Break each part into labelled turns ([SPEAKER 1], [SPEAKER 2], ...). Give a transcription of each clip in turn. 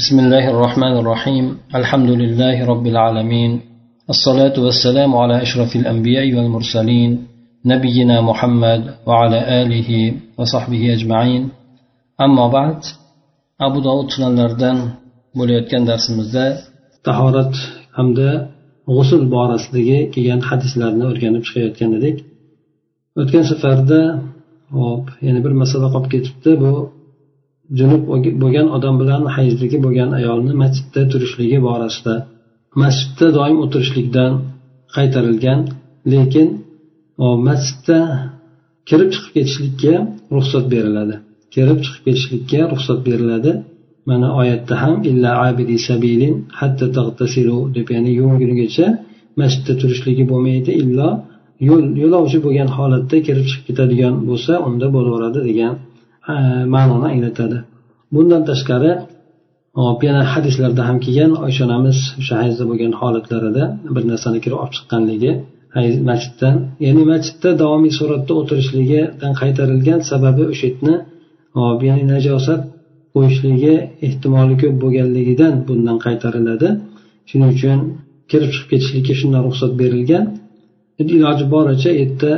[SPEAKER 1] بسم الله الرحمن الرحيم الحمد لله رب العالمين الصلاة والسلام على أشرف الأنبياء والمرسلين نبينا محمد وعلى آله وصحبه أجمعين أما بعد أبو داود sunanlaridan bo'layotgan darsimizda tahorat hamda g'usul borasidagi kelgan hadislarni o'rganib chiqayotgan edik o'tgan safarda hop yana bir masala qolib ketibdi bu junub bo'lgan odam bilan hayzligi bo'lgan ayolni masjidda turishligi borasida masjidda doim o'tirishlikdan qaytarilgan lekin masjidda kirib chiqib ketishlikka ruxsat beriladi. Kirib chiqib ketishlikka ruxsat beriladi. Mana oyatda ham illa abidi sabilin hatta tagtasilu deb ya'ni yuvingunigacha masjidda turishligi bo'lmaydi illo yo'l yo'lovchi bo'lgan holatda kirib chiqib ketadigan bo'lsa unda bo'laveradi degan ma'noni anglatadi. Bundan tashqari hop yana hadislarda ham kelgan oysha onamiz o'sha hayzda bo'lgan holatlarida bir narsani kirib olib chiqqanligi masjiddan ya'ni masjidda davomiy suratda o'tirishligidan qaytarilgan sababi o'sha yerni hop ya'ni najosat qo'yishligi ehtimoli ko'p bo'lganligidan bundan qaytariladi. Shuning uchun kirib chiqib ketishlikka shundan ruxsat berilgan. Iloji boricha yerda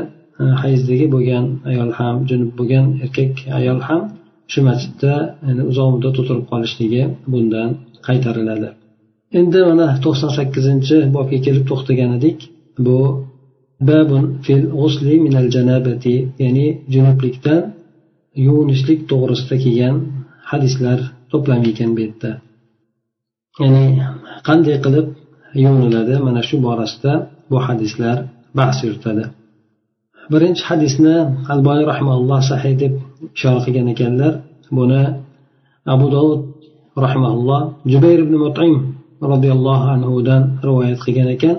[SPEAKER 1] hayzdagi bo'lgan ayol ham junub bo'lgan erkak ayol ham shu masjidda yani uzoq muddat o'tirib qolishligi bundan qaytariladi. Endi mana to'qson sakkizinchi bobga kelib to'xtagan edik bu babun fil g'usli minal janabati ya'ni junublikdan yuvinishlik to'g'risida kelgan hadislar to'plami ekan bu yerda. Ya'ni qanday qilib yuviniladi mana shu borasida bu hadislar bahs yuritadi. Birinchi hadisni alboniy rahimalloh sahiy deb ishora qilgan ekanlar buni abu dovud rahimalloh jubayr ibn mutim roziyallohu anhudan rivoyat qilgan ekan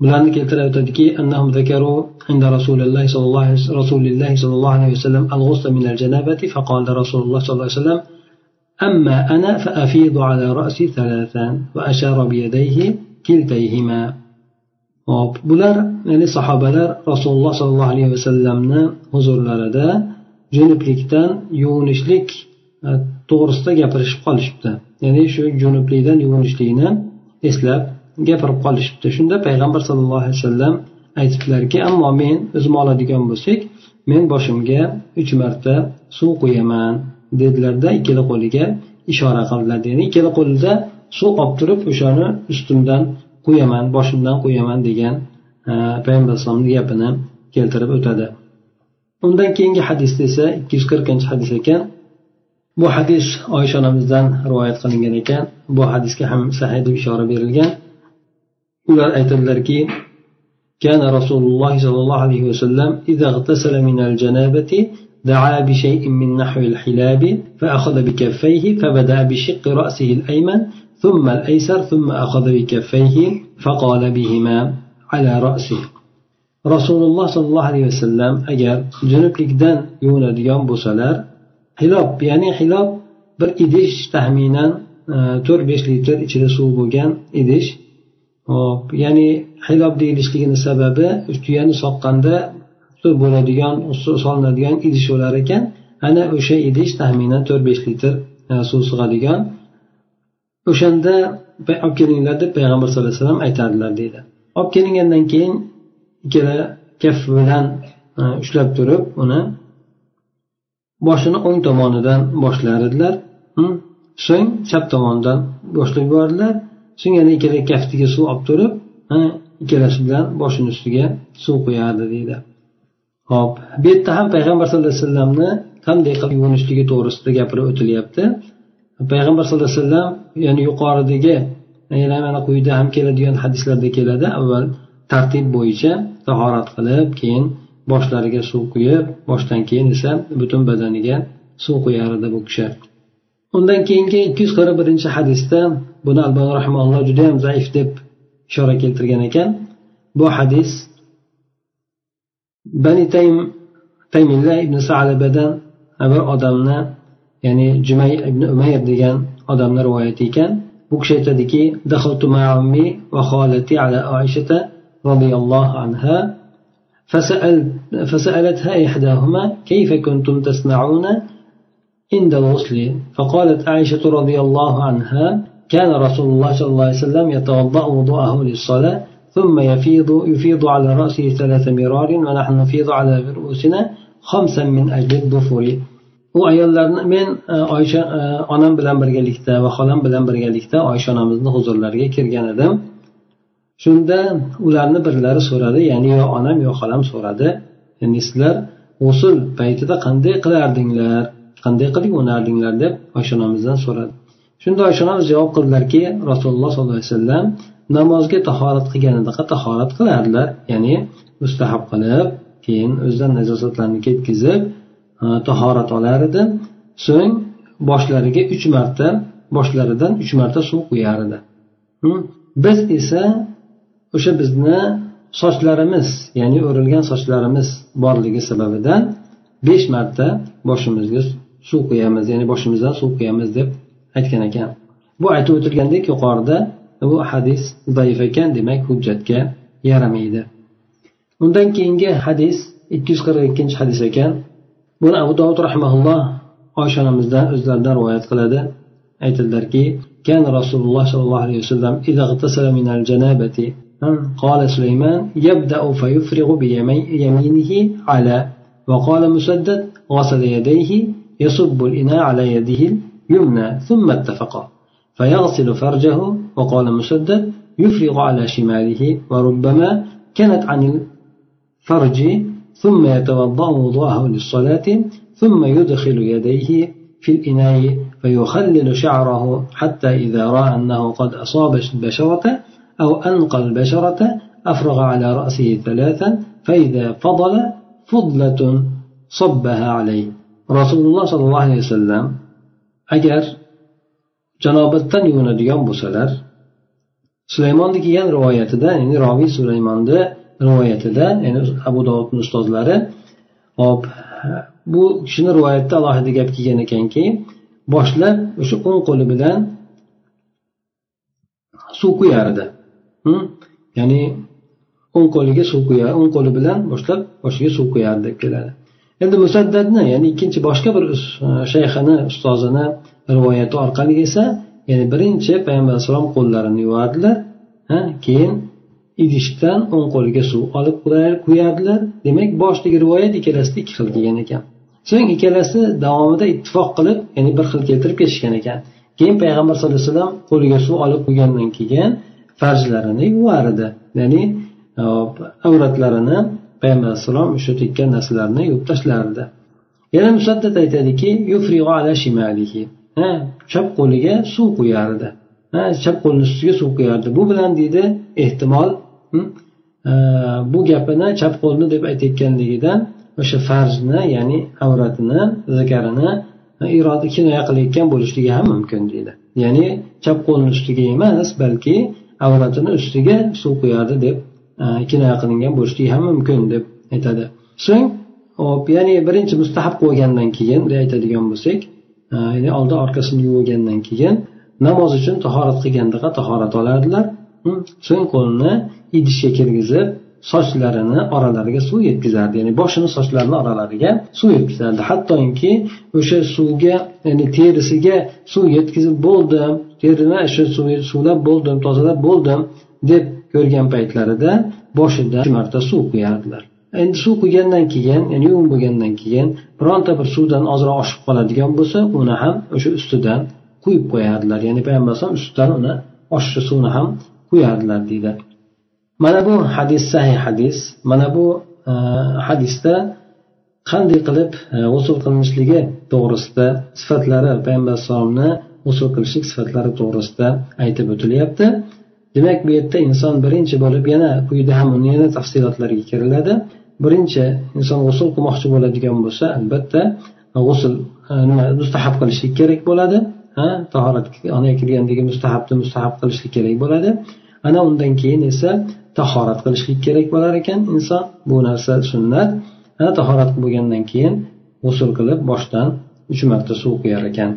[SPEAKER 1] bularni keltirib o'tadiki annahum zakaru عليه رسول الله صلى الله عليه وسلم الغسل من الجنابة فقال رسول الله صلى الله عليه وسلم أما أنا فأفيض على رأسي ثلاثا وأشار بيديه كلتيهما hop bular ya'ni sahobalar rasululloh sollallohu alayhi vasallamni huzurlarida junublikdan yuvinishlik e, to'g'risida gapirishib qolishibdi. Ya'ni shu junublikdan yuvinishlikni eslab gapirib qolishibdi. Shunda payg'ambar sallallohu alayhi vasallam aytibdilarki ammo men o'zim oladigan bo'lsak men boshimga uch marta suv quyaman dedilarda ikkala qo'liga ishora qildilar. Ya'ni ikkala qo'lida suv olib turib o'shani ustimdan quyaman boshimdan quyaman degan payg'ambar alayhisalomni gapini keltirib o'tadi undan keyingi hadisda esa ikki yuz qirqinchi hadis ekan bu hadis oysha onamizdan rivoyat qilingan ekan bu hadisga ham sahiy deb ishora berilgan ular aytadilarki كان رسول الله صلى الله عليه وسلم إذا اغتسل من الجنابة دعا بشيء من نحو الحلاب فأخذ بكفيه فبدأ بشق رأسه الأيمن ثم الأيسر ثم أخذ بكفيه فقال بهما على رأسه رسول الله صلى الله عليه وسلم أجر جنوب لكدان يوناديان بوسلار حلاب يعني حلاب bir idish taxminan to'rt besh litr ichida suv bo'lgan idish hop ya'ni hilob deyilishligini sababi tuyani soqqanda bo'ladigan solinadigan idish bo'lar ekan ana o'sha idish taxminan to'rt besh litr suv sig'adigan o'shanda olib kelinglar deb payg'ambar sallallohu alayhi vasallam aytardilar deydi. Olib kelingandan keyin ikkala kaff bilan e, ushlab turib uni boshini o'ng tomonidan boshlar edilar hm? so'ng chap tomonidan boshlab yubordilar. So'ng yana ikkala kaftiga suv olib turib e, ikkalasi bilan boshini ustiga suv quyardi deydi. Hop bu yerda ham payg'ambar sallallohu alayhi vasallamni qanday qilib yuvinishligi to'g'risida gapirib o'tilyapti. Payg'ambar sallallohu alayhi vasallam ya'ni yuqoridagi yana mana quyida ham keladigan hadislarda keladi avval tartib bo'yicha tahorat qilib keyin boshlariga suv quyib boshdan keyin esa butun badaniga suv quyar edi bu kishi. Undan keyingi ikki yuz qirq birinchi hadisda buni albani rahimalloh judayam zaif deb ishora keltirgan ekan. Bu hadis bani taym taymilla ibn salabadan bir odamni ya'ni jumay ibn umayr degan odamni rivoyati ekan. Bu kishi aytadiki الله عنها فسأل فسألتها إحداهما كيف كنتم تصنعون عند الغسل فقالت عائشة رضي الله عنها كان رسول الله صلى الله عليه وسلم يتوضأ وضوءه للصلاة ثم يفيض يفيض على رأسه ثلاث مرار ونحن نفيض على رؤوسنا خمسا من أجل الظفر u ayollarni men e, oysha e, onam bilan birgalikda va xolam bilan birgalikda oysha onamizni huzurlariga kirgan edim. Shunda ularni birlari so'radi ya'ni yo onam yo xolam so'radi ya'ni sizlar g'usul paytida qanday qilardinglar? Qanday qilib o'nardinglar deb oysha onamizdan so'radi. Shunda oysha onamiz javob qildilarki rasululloh sollallohu alayhi vasallam namozga tahorat qilganidaqa tahorat qilardilar ya'ni mustahab qilib keyin o'zidan najosatlarni ketkazib Э, tahorat olar edi. So'ng boshlariga uch marta boshlaridan uch marta suv quyar edi. Biz esa o'sha bizni sochlarimiz ya'ni o'rilgan sochlarimiz borligi sababidan besh marta boshimizga suv quyamiz ya'ni boshimizdan suv quyamiz deb aytgan ekan. Bu aytib o'tilgandek yuqorida bu hadis zaif ekan demak hujjatga yaramaydi. Undan keyingi hadis ikki yuz qirq ikkinchi hadis ekan. Buni abu dovud rahmaulloh oysha onamizdan o'zlaridan rivoyat qiladi. Aytadilarki كان رسول الله صلى الله عليه وسلم إذا اغتسل من الجنابة قال سليمان يبدأ فيفرغ بيمينه على وقال مسدد غسل يديه يصب الإناء على يده اليمنى ثم اتفقا فيغسل فرجه وقال مسدد يفرغ على شماله وربما كانت عن الفرج ثم يتوضأ وضوءه للصلاة ثم يدخل يديه في الإناء فيخلل شعره حتى إذا رأى أنه قد أصاب البشرة أو أنقى البشرة أفرغ على رأسه ثلاثا فإذا فضل فضلة صبها عليه. رسول الله صلى الله عليه وسلم agar janobatdan yuvinadigan bo'lsalar sulaymonni kelgan rivoyatida ya'ni roviy sulaymonni rivoyatida ya'ni abu dovudni ustozlari hop bu kishini rivoyatda alohida gap kelgan ekanki boshlab o'sha o'ng qo'li bilan suv quyardi ya'ni o'ng qo'liga suv quyar o'ng qo'li bilan boshlab boshiga suv quyardi deb keladi. Endi musaddadni ya'ni ikkinchi boshqa bir shayxini ustozini rivoyati orqali esa ya'ni birinchi payg'ambar alayhissalom qo'llarini yuvardilar keyin idishdan o'ng qo'liga suv olib quyardilar demak boshidagi rivoyat ikkalasida ikki xil kelgan ekan. So'ng ikkalasi davomida ittifoq qilib ya'ni bir xil keltirib ketishgan ekan. Keyin payg'ambar sallallohu alayhi vasallam qo'liga suv olib qo'ygandan keyin farjlarini yuvardi ya'ni e, avratlarini payg'ambar alayhissalom o'sha tekkan narsalarni yuvib tashlardi. Yana musaddat aytadiki chap qo'liga suv quyardi chap qo'lini ustiga suv quyardi bu bilan deydi ehtimol e, bu gapini chap qo'lni deb aytayotganligidan o'sha farjni ya'ni avratini zakarini e, iroda kinoya qilayotgan bo'lishligi ham mumkin deydi. Ya'ni chap qo'lni ustiga emas balki avratini ustiga suv quyardi deb e, kinoya qilingan bo'lishligi ham mumkin deb aytadi. So'ng hop ya'ni birinchi mustahab qo'ygandan keyin bunday aytadigan bo'lsak ya'ni oldin orqasini yuvgandan keyin namoz uchun tahorat qilgandaqa tahorat olardilar. Hm, so'ng qo'lini idishga kirgizib sochlarini oralariga suv yetkazardi. Ya'ni boshini sochlarini oralariga suv yetkazardi. Hattoki o'sha suvga ya'ni terisiga suv yetkazib bo'ldim terini shu suvlab bo'ldim tozalab bo'ldim deb ko'rgan paytlarida boshida uch marta suv quyardilar. Endi suv quygandan keyin ya'ni yuvib bo'lgandan keyin bironta bir suvdan ozroq oshib qoladigan bo'lsa uni ham o'sha ustidan quyib qo'yardilar. Ya'ni payg'ambar alayhisalom ustidan uni oshiqcha suvni ham quyardilar deydi. Mana bu hadis sahih hadis. Mana bu e, hadisda qanday qilib e, qilinishligi to'g'risida sifatlari payg'ambar alayhissalomni g'usul qilishlik sifatlari to'g'risida aytib o'tilyapti. Demak bu yerda inson birinchi bo'lib yana quyida ham uni yana tafsilotlariga kiriladi. Birinchi inson g'usul qilmoqchi bo'ladigan bo'lsa albatta g'usul e, nima mustahab qilishlik kerak bo'ladi. Ha? Tahorat kirgandagi mustahabni mustahab qilishlik kerak bo'ladi. Ana undan keyin esa tahorat qilishlik kerak bo'lar ekan inson. Bu narsa sunnat. Ana tahorat bo'lgandan keyin g'usul qilib boshdan uch marta suv quyar ekan.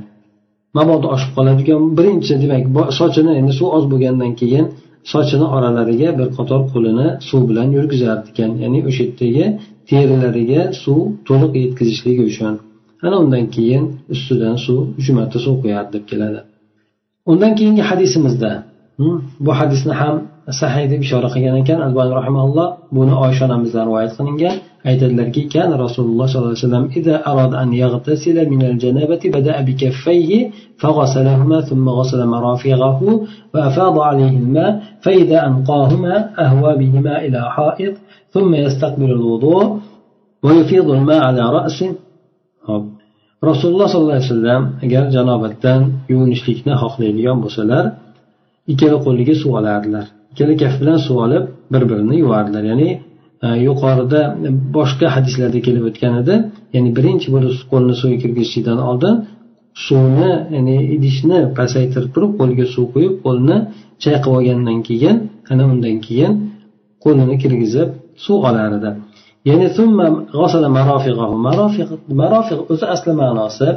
[SPEAKER 1] Mabodo oshib qoladigan birinchi demak sochini endi suv oz bo'lgandan keyin sochini oralariga bir qator qo'lini suv bilan yurgizar ekan. Ya'ni o'sha yerdagi terilariga suv to'liq yetkazishligi uchun. Ana undan keyin ustidan suv uch marta suv quyadi deb keladi undan keyingi hadisimizda bu hadisni ham sahiy deb ishora qilgan ekan albani rahimalloh buni oysha onamizdan rivoyat qilingan aytadilarki الله صلى الله عليه وسلم إذا أراد أن يغتسل من الجنابة بدأ بكفيه فغسلهما ثم غسل مرافقه وأفاض عليه الماء فإذا أنقاهما أهوى بهما إلى حائط ثم يستقبل الوضوء ويفيض الماء على رأسه rasululloh sollallohu alayhi vasallam agar janobatdan yuvinishlikni xohlaydigan bo'lsalar ikkala qo'liga suv olardilar. Ikkala kaf bilan suv olib bir birini yuvardilar. Ya'ni e, yuqorida boshqa hadislarda kelib o'tgan edi. Ya'ni birinchi bo'lib qo'lni suvga kirgizishlikdan oldin suvni ya'ni idishni pasaytirib turib qo'lga suv quyib qo'lni chayqab olgandan keyin ana undan keyin qo'lini kirgizib suv olar edi. Ya'ni marofiq o'zi asli ma'nosi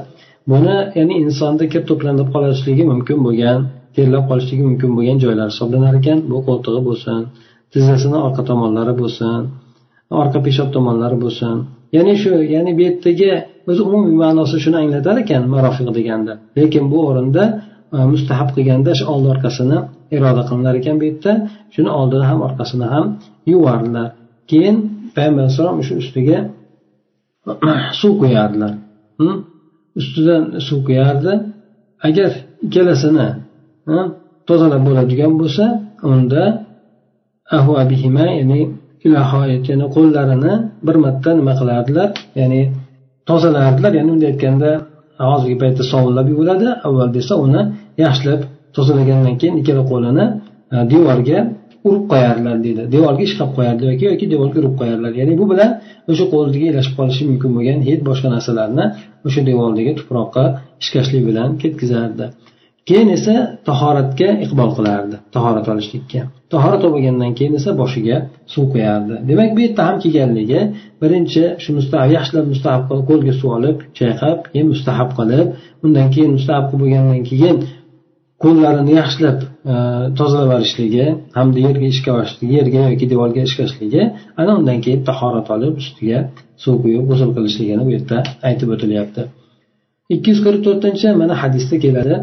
[SPEAKER 1] buni ya'ni insonda kir to'planib qolishligi mumkin bo'lgan terlab qolishligi mumkin bo'lgan joylar hisoblanar ekan. Bu qo'ltig'i bo'lsin tizzasini orqa tomonlari bo'lsin orqa peshob tomonlari bo'lsin. Ya'ni shu ya'ni bu yerdagi o'zi umumiy ma'nosi shuni anglatar ekan marofiq deganda. Lekin bu o'rinda e, mustahab qilganda shu oldi orqasini iroda qilinar ekan bu yerda. Shuni oldini ham orqasini ham yuvardilar keyin payg'ambar alayhissalom o'sha ustiga? Suv quyardilar hm? ustidan suv quyardi agar ikkalasini hm, tozalab bo'ladigan bo'lsa unda ya'ni ya'ni qo'llarini bir marta nima qilardilar? Ya'ni tozalardilar. Ya'ni bunday aytganda hozirgi paytda sovunlab yuviladi avvalda esa uni yaxshilab tozalagandan keyin ikkala qo'lini e, devorga urib qo'yardilar deydi devorga ishqab qo'yardi yoki yoki devorga urib qo'yardilar ya'ni bu bilan o'sha qo'liga ilashib qolishi mumkin bo'lgan hid boshqa narsalarni o'sha devordagi tuproqqa ishkashlik bilan ketkazardi keyin esa tahoratga iqbol qilardi tahorat olishlikka. Tahorat olgandan keyin esa boshiga suv quyardi demak bu yerda ham kelganligi birinchi shu mustahab yaxshilab mustahab qilib qo'lga suv olib chayqab keyin mustahab qilib undan keyin mustahab qilib bo'lgandan keyin qo'llarini yaxshilab e, tozalab olishligi hamda yerga ishqashligi yerga yoki devorga ishqashligi ana undan keyin tahorat olib ustiga suv quyib g'usul qilishligini bu yerda aytib o'tilyapti ikki yuz qirq to'rtinchi mana hadisda keladi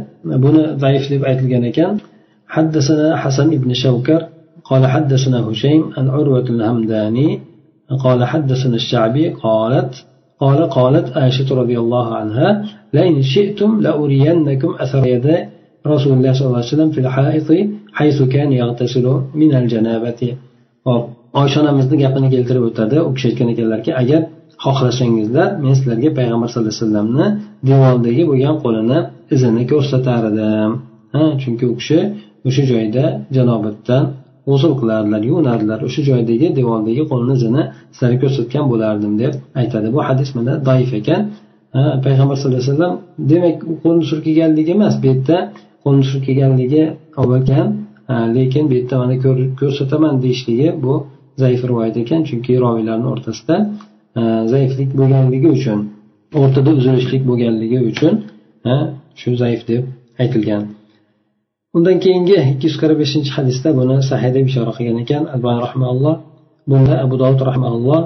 [SPEAKER 1] buni zaif deb aytilgan ekan حدثنا حسن بن شوكر قال حدثنا هشيم عن عروة الهمداني قال حدثنا الشعبي قالت قال قالت عائشة رضي الله عنها لئن شئتم لأرينكم أثر يدي رسول الله صلى الله عليه وسلم في الحائط حيث كان يغتسل من الجنابة oysha onamizni gapini keltirib o'tadi u kishi aytgan ekanlarki agar xohlasangizlar men sizlarga payg'ambar sallallohu alayhi vasallamni devordagi bo'lgan qo'lini izini ko'rsatar edim ha chunki u kishi o'sha joyda janobatdan g'usul qilardilar yuvinardilar o'sha joydagi devordagi qo'lni izini sizlarga ko'rsatgan bo'lardim deb aytadi bu hadis mana doif ekan payg'ambar sallallohu alayhi vasallam demak u qo'lni surkaganligi emas bu yerda qo'lni kelganligi ekan lekin bu yerda mana ko'rsataman deyishligi bu zaif rivoyat ekan chunki roviylarni o'rtasida zaiflik bo'lganligi uchun o'rtada uzilishlik bo'lganligi uchun shu zaif deb aytilgan. Undan keyingi ikki yuz qirq beshinchi hadisda buni sahiy deb ishora qilgan ekan. Albani rahmaulloh bunda abu dovud rahmaulloh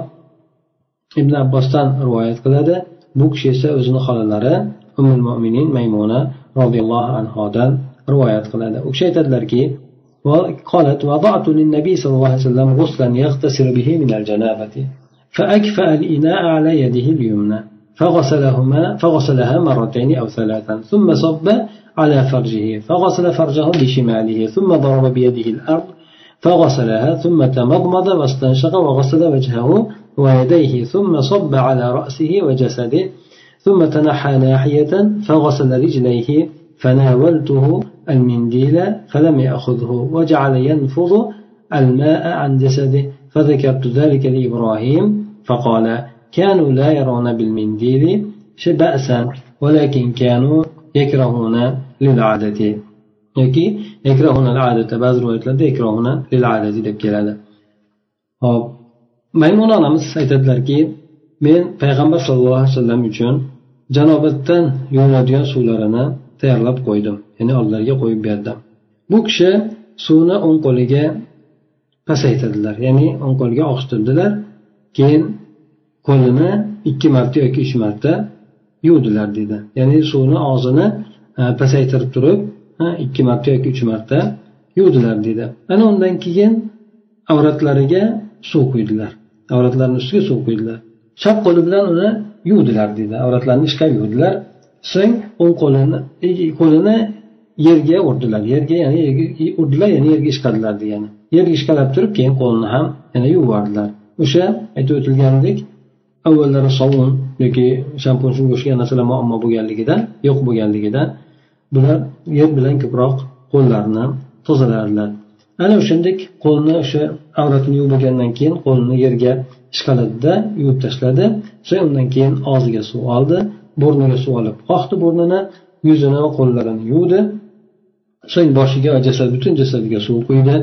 [SPEAKER 1] ibn abbosdan rivoyat qiladi. Bu kishi esa o'zini xolalari umul mo'minin maymuna roziyallohu anhodan rivoyat qiladi. U kishi aytadilarki قالت وضعت للنبي صلى الله عليه وسلم غسلا يغتسل به من الجنابة فأكفأ الإناء على يده اليمنى فغسلهما فغسلها مرتين أو ثلاثا ثم صب على فرجه فغسل فرجه بشماله ثم ضرب بيده الأرض فغسلها ثم تمضمض واستنشق وغسل وجهه ويديه ثم صب على رأسه وجسده ثم تنحى ناحية فغسل رجليه فناولته المنديل فلم يأخذه وجعل ينفض الماء عن جسده. فذكرت ذلك لإبراهيم فقال كانوا لا يرون بالمنديل بأسا ولكن كانوا يكرهون للعادة. yoki ekrahuna deb keladi hop maymuna onamiz aytadilarki men payg'ambar sallallohu alayhi vasallam uchun janobatdan yuvinadigan suvlarini tayyorlab qo'ydim. Ya'ni oldilariga qo'yib berdim. Bu kishi suvni o'ng qo'liga pasaytirdilar. Ya'ni o'ng qo'liga og'ishtirdilar. Keyin qo'lini ikki marta yoki uch marta yuvdilar dedi. Ya'ni suvni og'zini e, pasaytirib turib e, ikki marta yoki uch marta yuvdilar dedi. Ana undan keyin avratlariga suv quydilar avratlarini ustiga suv quydilar chap qo'li bilan uni yuvdilar deydi avratlarini ishqab yuvdilar. So'ng o'ng qo'lini e, e, qo'lini yerga urdilar. Yerga ya'ni yerga e, urdilar ya'ni yerga ishqadilar degani yerga ishqalab turib keyin qo'lini ham yana yuvib yubordilar o'sha aytib o'tilganidek avvallari sovun yoki shampun shunga o'xshagan narsalar muammo bo'lganligidan yo'q bo'lganligidan bular yer bilan ko'proq qo'llarini tozalardilar. Ana o'shandek qo'lni o'sha avratini yuvib bo'lgandan keyin qo'lini yerga ishqaladida yuvib tashladi. So'ng undan keyin og'ziga suv oldi burniga suv olib qoqdi burnini yuzini va qo'llarini yuvdi. So'ng boshiga va jasad butun jasadiga suv quydi.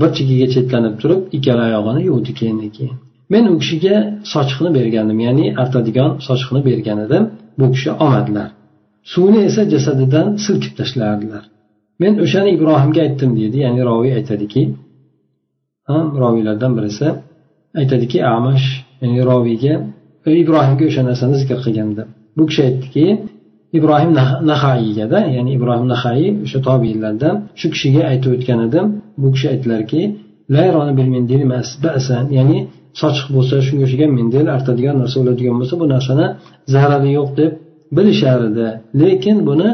[SPEAKER 1] Bir chekkaga chetlanib turib ikkala oyog'ini yuvdi keyin keyin. Men u kishiga sochiqni bergandim ya'ni artadigan sochiqni bergan edim. Bu kishi olmadilar suvni esa jasadidan silkib tashlardilar. Men o'shani ibrohimga aytdim deydi. Ya'ni roviy aytadiki roviylardan birisi aytadiki amash ya'ni roviyga ibrohimga o'sha narsani zikr qilganda. Bu kishi aytdiki ibrohim nahaiyigada ya'ni ibrohim nahaiy o'sha tobiylardan shu kishiga aytib o'tgan edim. Bu kishi aytdilarki ya'ni sochiq bo'lsa shunga o'xshagan mendel artadigan narsa bo'ladigan bo'lsa bu narsani zarari yo'q deb bilishar edi lekin buni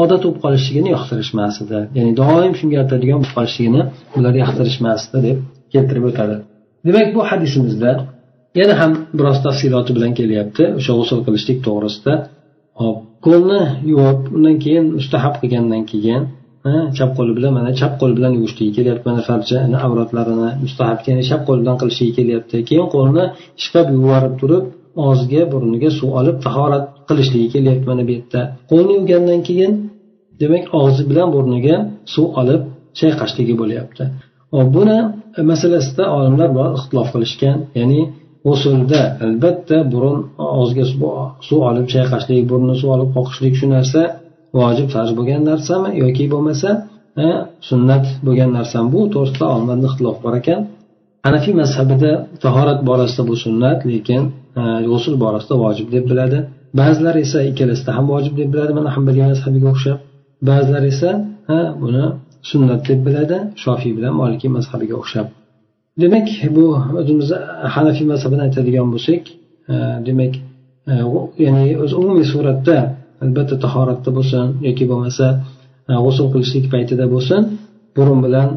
[SPEAKER 1] odat bo'lib qolishligini yoqtirishmas edi ya'ni doim shunga artadigan bo'lib qolishligini ular yoqtirishmasdi deb keltirib o'tadi. Demak bu hadisimizda yana ham biroz tafsiloti bilan kelyapti. O'sha g'usul qilishlik to'g'risida. Hop qo'lni yuvib undan keyin mustahab qilgandan keyin chap qo'li bilan mana chap qo'l bilan yuvishligi kelyapti mana farja avratlarini mustahab ya'ni chap qo'l bilan qilishligi kelyapti. Keyin qo'lni ishqab yuvorib turib og'ziga burniga suv olib tahorat qilishligi kelyapti mana bu yerda. Qo'lni yuvgandan keyin demak og'zi bilan burniga suv olib chayqashligi bo'lyapti. Buni E, masalasida olimlar bor ixtilof qilishgan. Ya'ni g'usulda albatta burun og'ziga suv olib chayqashlik burnni suv olib qoqishlik shu narsa vojib farz bo'lgan narsami yoki bo'lmasa e, sunnat bo'lgan narsami bu to'g'risida olimlarda ixtilof bor ekan. Hanafiy mazhabida tahorat borasida bu sunnat lekin e, g'usul borasida vojib deb biladi. Ba'zilar esa ikkalasida ham vojib deb biladi mana hambaliy mazhabiga o'xshab. Ba'zilar esa buni sunnat deb biladi. Shofiy bilan molikiy mazhabiga o'xshab. Demak bu o'zimiz hanafiy mazhabini aytadigan bo'lsak e, demak e, ya'ni o'zi umumiy suratda albatta tahoratda bo'lsin yoki bo'lmasa e, g'usul qilishlik paytida bo'lsin burun bilan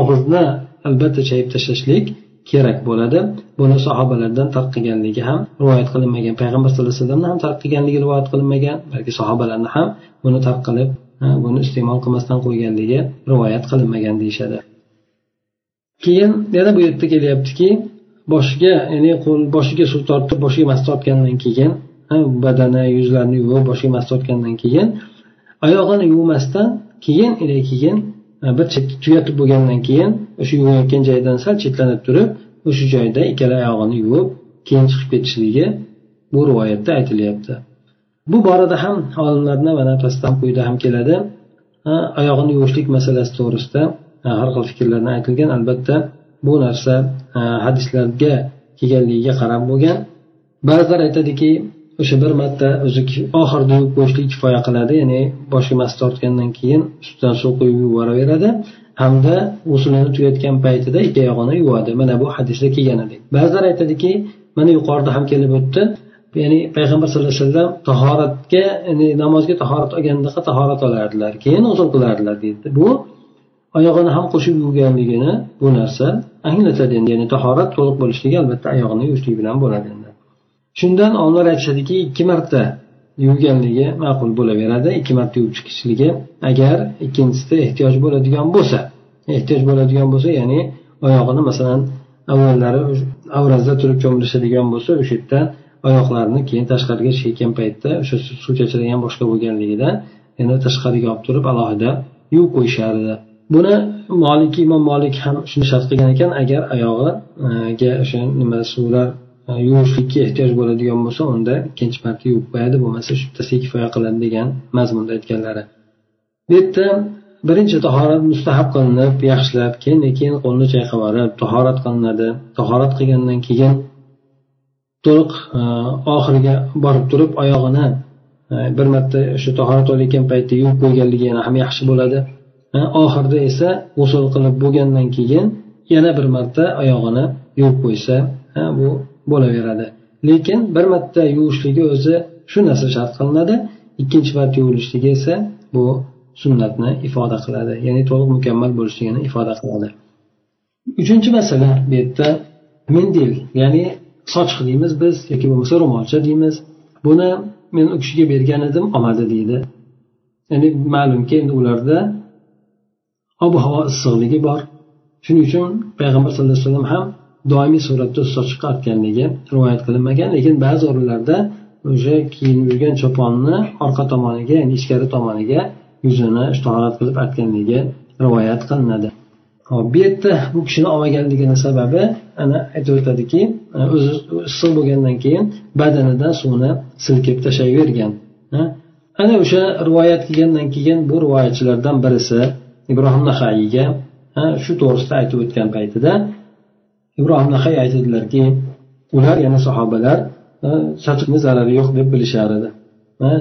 [SPEAKER 1] og'izni albatta chayib tashlashlik kerak bo'ladi. Buni sahobalardan tark qilganligi ham rivoyat qilinmagan payg'ambar sallallohu alayhi vasallamni ham tark qilganligi rivoyat qilinmagan balki sahobalarni ham buni tark qilib buni iste'mol qilmasdan qo'yganligi rivoyat qilinmagan deyishadi. Keyin yana bu yerda kelyaptiki boshiga ya'ni qo'l boshiga suv tortib boshiga mas tortgandan keyin badani yuzlarini yuvib boshiga mas tortgandan keyin oyog'ini yuvmasdan keyin keyin bir tugatib bo'lgandan keyin o'sha yuvayotgan joyidan sal chetlanib turib o'sha joyda ikkala oyog'ini yuvib keyin chiqib ketishligi bu rivoyatda aytilyapti. Bu borada ham olimlarni mana pastdan quyida ham keladi. Oyog'ini yuvishlik masalasi to'g'risida har xil fikrlarni aytilgan. Albatta bu narsa hadislarga kelganligiga qarab bo'lgan. Ba'zilar aytadiki o'sha bir marta o'zi oxirida yuvib qo'yishlik kifoya qiladi ya'ni boshga mas tortgandan keyin ustidan suv quyib yuboraveradi. Hamda g'uslini tugatgan paytida ikki oyog'ini yuvadi. Mana bu hadisda kelganidek ba'zilar aytadiki mana yuqorida ham kelib o'tdi. Ya'ni payg'ambar sallallohu alayhi vasallam tahoratga ya'ni namozga tahorat olgandaqa tahorat olardilar keyin g'usul qilardilar deydi. Bu oyog'ini ham qo'shib yuvganligini bu narsa anglatadi endi ya'ni tahorat to'liq bo'lishligi albatta oyog'ini yuvishlik bilan bo'ladi endi. Shundan olimlar aytishadiki ikki marta yuvganligi ma'qul bo'laveradi ikki marta yuvib chiqishligi agar ikkinchisida ehtiyoj bo'ladigan bo'lsa. Ehtiyoj bo'ladigan bo'lsa ya'ni oyog'ini masalan avvallari avrazda turib cho'milishadigan bo'lsa o'sha yerda oyoqlarini keyin tashqariga chekkan paytda o'sha suv chachragan boshqa bo'lganligidan yana tashqariga olib turib alohida yuvib qo'yishardi buni molik imom molik ham shuni shart qilgan ekan agar oyog'iga e, o'sha nima suvlar e, yuvishlikka ehtiyoj bo'ladigan bo'lsa unda ikkinchi marta yuvib qo'yadi bo'lmasa shu bittasiga kifoya qiladi degan mazmunda aytganlari. Bu yerda birinchi tahorat mustahab qilinib yaxshilab keyin keyin qo'lni chayqab yuborib tahorat qilinadi. Tahorat qilgandan keyin to'liq e, oxiriga borib turib oyog'ini e, bir marta o'sha tahorat olayotgan paytda yuvib qo'yganligi yana ham yaxshi bo'ladi. E, oxirida esa g'usul qilib bo'lgandan keyin yana bir marta oyog'ini yuvib qo'ysa bu bo'laveradi. Lekin bir marta yuvishligi o'zi shu narsa shart qilinadi. Ikkinchi marta yuvilishligi esa bu sunnatni ifoda qiladi. Ya'ni to'liq mukammal bo'lishligini ifoda qiladi. Uchinchi masala bu yerda mendil ya'ni sochiq deymiz biz yoki bo'lmasa ro'molcha deymiz. Buni men u kishiga bergan edim olmadi deydi. Ya'ni ma'lumki endi ularda ob havo issiqligi bor. Shuning uchun payg'ambar sallallohu alayhi vasallam ham doimiy suratda sochiq artganligi rivoyat qilinmagan. Lekin ba'zi o'rinlarda o'sha kiyinib yurgan choponni orqa tomoniga ya'ni ichkari tomoniga yuzini tahorat qilib artganligi rivoyat qilinadi. Hop bu yerda bu kishini olmaganligini sababi ana aytib o'tadiki o'zi issiq bo'lgandan keyin badanidan suvni silkib tashlayvergan ana o'sha rivoyat kelgandan keyin bu rivoyatchilardan birisi ibrohim nahayiyga shu to'g'risida aytib o'tgan paytida ibrohim nahay aytadilarki ular yana sahobalar chachakni zarari yo'q deb bilishar edi.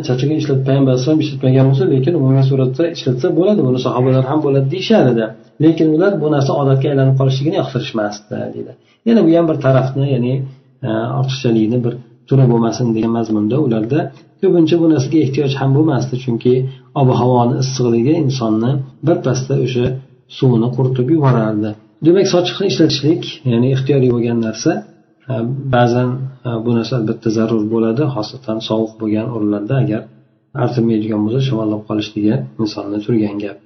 [SPEAKER 1] Chachakni ishlat payg'ambar alayhisalom ishlatmagan bo'lsa lekin umumiy suratda ishlatsa bo'ladi buni sahobalar ham bo'ladi deyishar edi. Lekin ular bu narsa odatga aylanib qolishligini yoqtirishmasdi deydi. Yana bu ham bir tarafni ya'ni e, ortiqchalikni bir turi bo'lmasin degan mazmunda ularda ko'pincha bu narsaga ehtiyoj ham bo'lmasdi chunki ob havoni issiqligi insonni birpasda o'sha suvni quritib yuborardi. Demak sochiqni ishlatishlik ya'ni ixtiyoriy bo'lgan narsa e, ba'zan e, bu narsa albatta zarur bo'ladi xosatan sovuq bo'lgan o'rinlarda agar artilmaydigan bo'lsa shamollab qolishligi insonni turgan gap.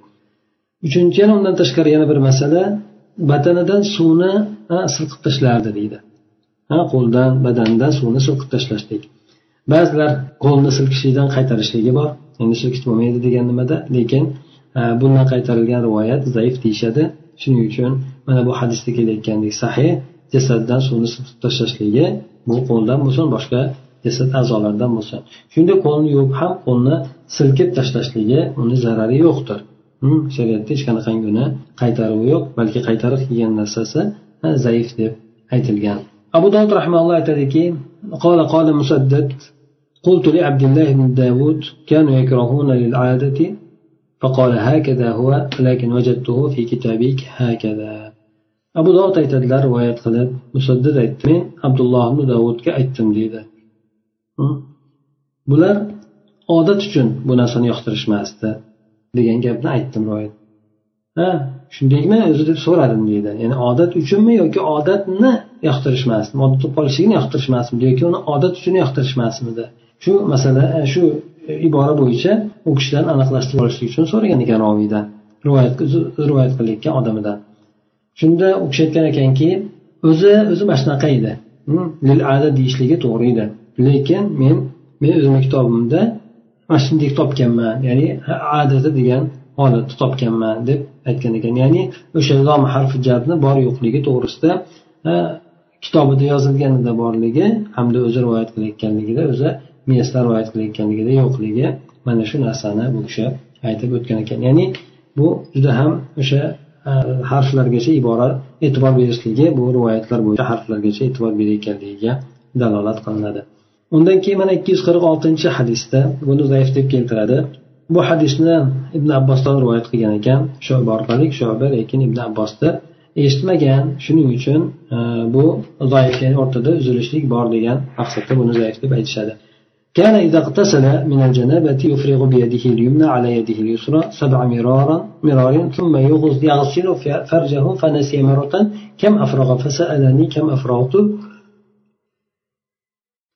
[SPEAKER 1] Uchinchi yana undan tashqari yana bir masala. Badanidan suvni silqib tashlardi deydi. Ha qo'ldan badandan suvni silqib tashlashlik. Ba'zilar qo'lni silkishlikdan qaytarishligi bor. Endi silkish bo'lmaydi degan nimada. Lekin bundan qaytarilgan rivoyat zaif deyishadi. Shuning uchun mana bu hadisda kelayotgandek sahih jasaddan suvni silqib tashlashligi bu qo'ldan bo'lsin boshqa jasad a'zolaridan bo'lsin. Shunda qo'lni yuvib ham qo'lni silkib tashlashligi uni zarari yo'qdir. shariatda hech qanaqangi uni qaytaruvi yo'q balki qaytarib kelgan narsasi zaif deb aytilgan abu dovud rahmaulloh aytadiki قال قال مسدد قلت لعبد الله بن داود كانوا يكرهون للعادة فقال هكذا هو لكن وجدته في كتابك هكذا abu dovud aytadilar rivoyat qilib musaddid aytdi men abdulloh ibn davudga aytdim deydi bular odat uchun bu narsani yoqtirishmasdi Degan gapni aytdim rivoyat. Ha shundaymi o'zi deb so'radim deydi. Ya'ni odat uchunmi yoki odatni yoqtirishmasmi odat bo'lib qolishligini yoqtirishmasmidi yoki uni odat uchun yoqtirishmasmidi shu masala e, shu ibora bo'yicha u kishidan aniqlashtirib olishlik uchun so'ragan ekan roviydan rivoyat rivoyat qilayotgan odamidan shunda u kishi aytgan ekanki o'zi o'zi mana shunaqa edi. Lil ada deyishligi to'g'ri edi. Lekin men men o'zimni kitobimda mana shunday topganman ya'ni adati degan holatni topganman deb aytgan ekan. Ya'ni o'sha lom harfi jarni bor yo'qligi to'g'risida kitobida yozilganida borligi hamda o'zi rivoyat qilayotganligida o'zi miyasida rivoyat qilayotganligida yo'qligi mana shu narsani bu kishi aytib o'tgan ekan. Ya'ni bu juda ham o'sha harflargacha ibora e'tibor berishligi bu rivoyatlar bo'yicha harflargacha e'tibor berayotganligiga dalolat qilinadi. undan keyin mana ikki yuz qirq oltinchi hadisda buni zaif deb keltiradi bu hadisni ibn abbosdan rivoyat qilgan ekan shoba orqali shoba lekin ibn abbosni eshitmagan shuning uchun e, bu zaif ya'ni o'rtada uzilishlik bor degan maqsadda buni zaif deb aytishadi كان إذا اغتسل من الجنابة يفرغ بيده اليمنى على يده اليسرى سبع مرارا مرار ثم يغسل فرجه فنسي مرة كم أفرغ فسألني كم أفرغت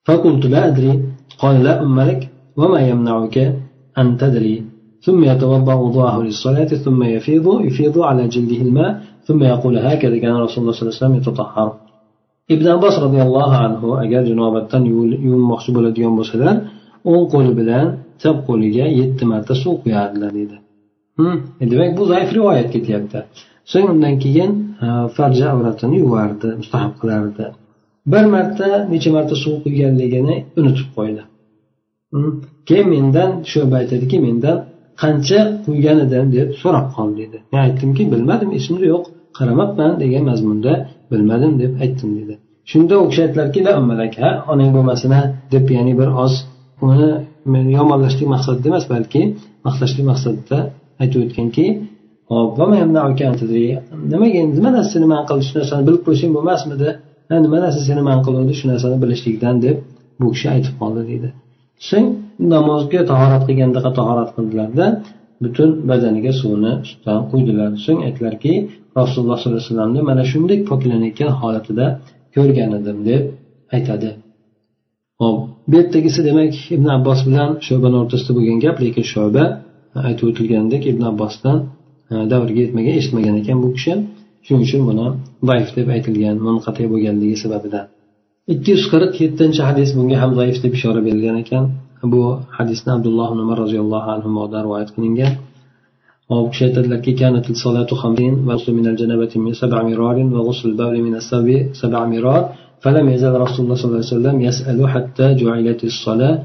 [SPEAKER 1] فقلت لا أدري. قال لا أملك وما يمنعك أن تدري. ثم يتوضأ وضوءه للصلاة ثم يفيض يفيض على جلده الماء ثم يقول هكذا كان رسول الله صلى الله عليه وسلم يتطهر. ابن عباس رضي الله عنه أجاد جنوبة يوم مخصوب يوم بسلان وقل بلان تبقوا لجا يتما تسوق يا عدل ديدا دمك بو ضعيف رواية كتابة سنة من كيين آه، فرجع وارد مستحق لارده bir marta necha marta suv quyganligini unutib qo'ydi. Keyin mendan sho'ba aytadiki mendan qancha quygan edim deb so'rab qoldi deydi men aytdimki bilmadim esimda yo'q qaramabman degan mazmunda bilmadim deb aytdim dedi. Shunda u kishi aytdilarki ha onang bo'lmasin deb ya'ni bir oz uni yomonlashlik maqsadida emas balki maqtashlik maqsadida aytib o'tganki nimaga endi nima narsa nima man narsani bilib qo'ysang bo'lmasmidi? Nima narsa seni man qiluvdi shu narsani bilishlikdan deb bu kishi aytib qoldi deydi. So'ng namozga tahorat qilgandaqa tahorat qildilarda butun badaniga suvni ustidan quydilar. So'ng aytdilarki rasululloh sollallohu alayhi vasallamni mana shunday poklanayotgan holatida ko'rgan edim deb aytadi. Hop bu yerdagisi demak ibn abbos bilan shobani o'rtasida bo'lgan gap lekin shoba aytib o'tilganidek ibn abbosdan davriga yetmagan eshitmagan ekan bu kishi. shuning uchun buni zaif deb aytilgan munqati bo'lganligi sababidan ikki yuz qirq yettinchi hadis bunga ham zaif deb ishora berilgan ekan bu hadisni abdulloh umar roziyallohu anhudan rivoyat qilingan u kishi aytadilarki كانت الصلاة خمسين وغسل من الجنابة من سبع مرار وغسل البول من السبع سبع مرار فلم يزل رسول الله صلى الله عليه وسلم يسأل حتى جعلت الصلاة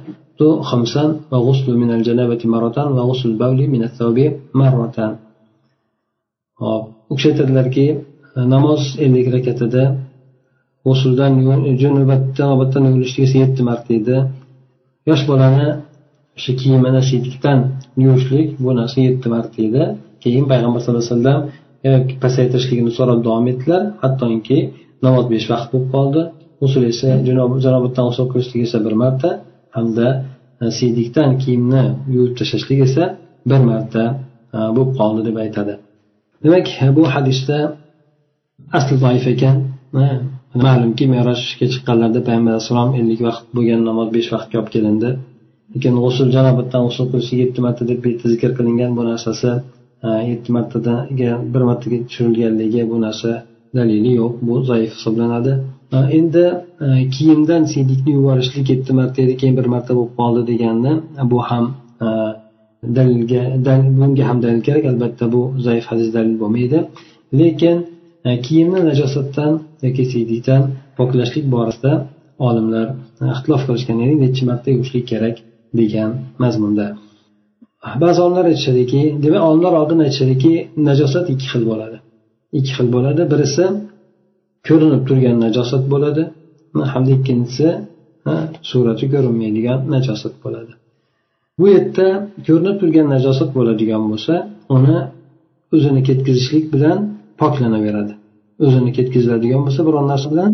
[SPEAKER 1] خمسا وغسل من الجنابة مرة وغسل البول من الثوب مرة u kishi aytadilarki e, namoz ellik rakatida g'usuldan janobatdan obatdan esa yetti marta edi yosh bolani o'sha kiyimini siytikdan yuvishlik bu narsa yetti marta edi keyin payg'ambar sallallohu alayhi vasallam pasaytirishligini so'rab davom etdilar. Hattoki namoz besh vaqt bo'lib qoldi. G'usul esa janobatdan g'usul qilishlik esa bir marta hamda e, siydikdan kiyimni yuvib tashlashlik esa bir marta e, bo'lib qoldi deb aytadi. Demak bu hadisda asli zaif ekan. Ma'lumki merojga chiqqanlarida payg'ambar alayhissalom ellik vaqt bo'lgan namoz besh vaqtga olib kelindi. Lekin g'usul janobatdan g'usul qilishlik yetti marta deb bu yerda zikr qilingan bu narsasi yetti martadan bir martaga tushirilganligi bu narsa dalili yo'q. Bu zaif hisoblanadi. Endi kiyimdan siylikni yuborishlik yetti marta edi keyin bir marta bo'lib qoldi deganni bu ham dalilga bunga ham dalil kerak. Albatta bu zaif hadis dalil bo'lmaydi. Lekin e, kiyimni najosatdan yoki siydikdan poklashlik borasida olimlar e, ixtilof qilishgan ya'ni nechi marta yuvishlik kerak degan mazmunda. Ba'zi olimlar aytishadiki demak olimlar oldin aytishadiki najosat ikki xil bo'ladi. Ikki xil bo'ladi. Birisi ko'rinib turgan najosat bo'ladi. Hamda ikkinchisi e, surati ko'rinmaydigan najosat bo'ladi. Bu yerda ko'rinib turgan najosat bo'ladigan bo'lsa uni o'zini ketkazishlik bilan poklanaveradi. O'zini ketkaziladigan bo'lsa biron narsa bilan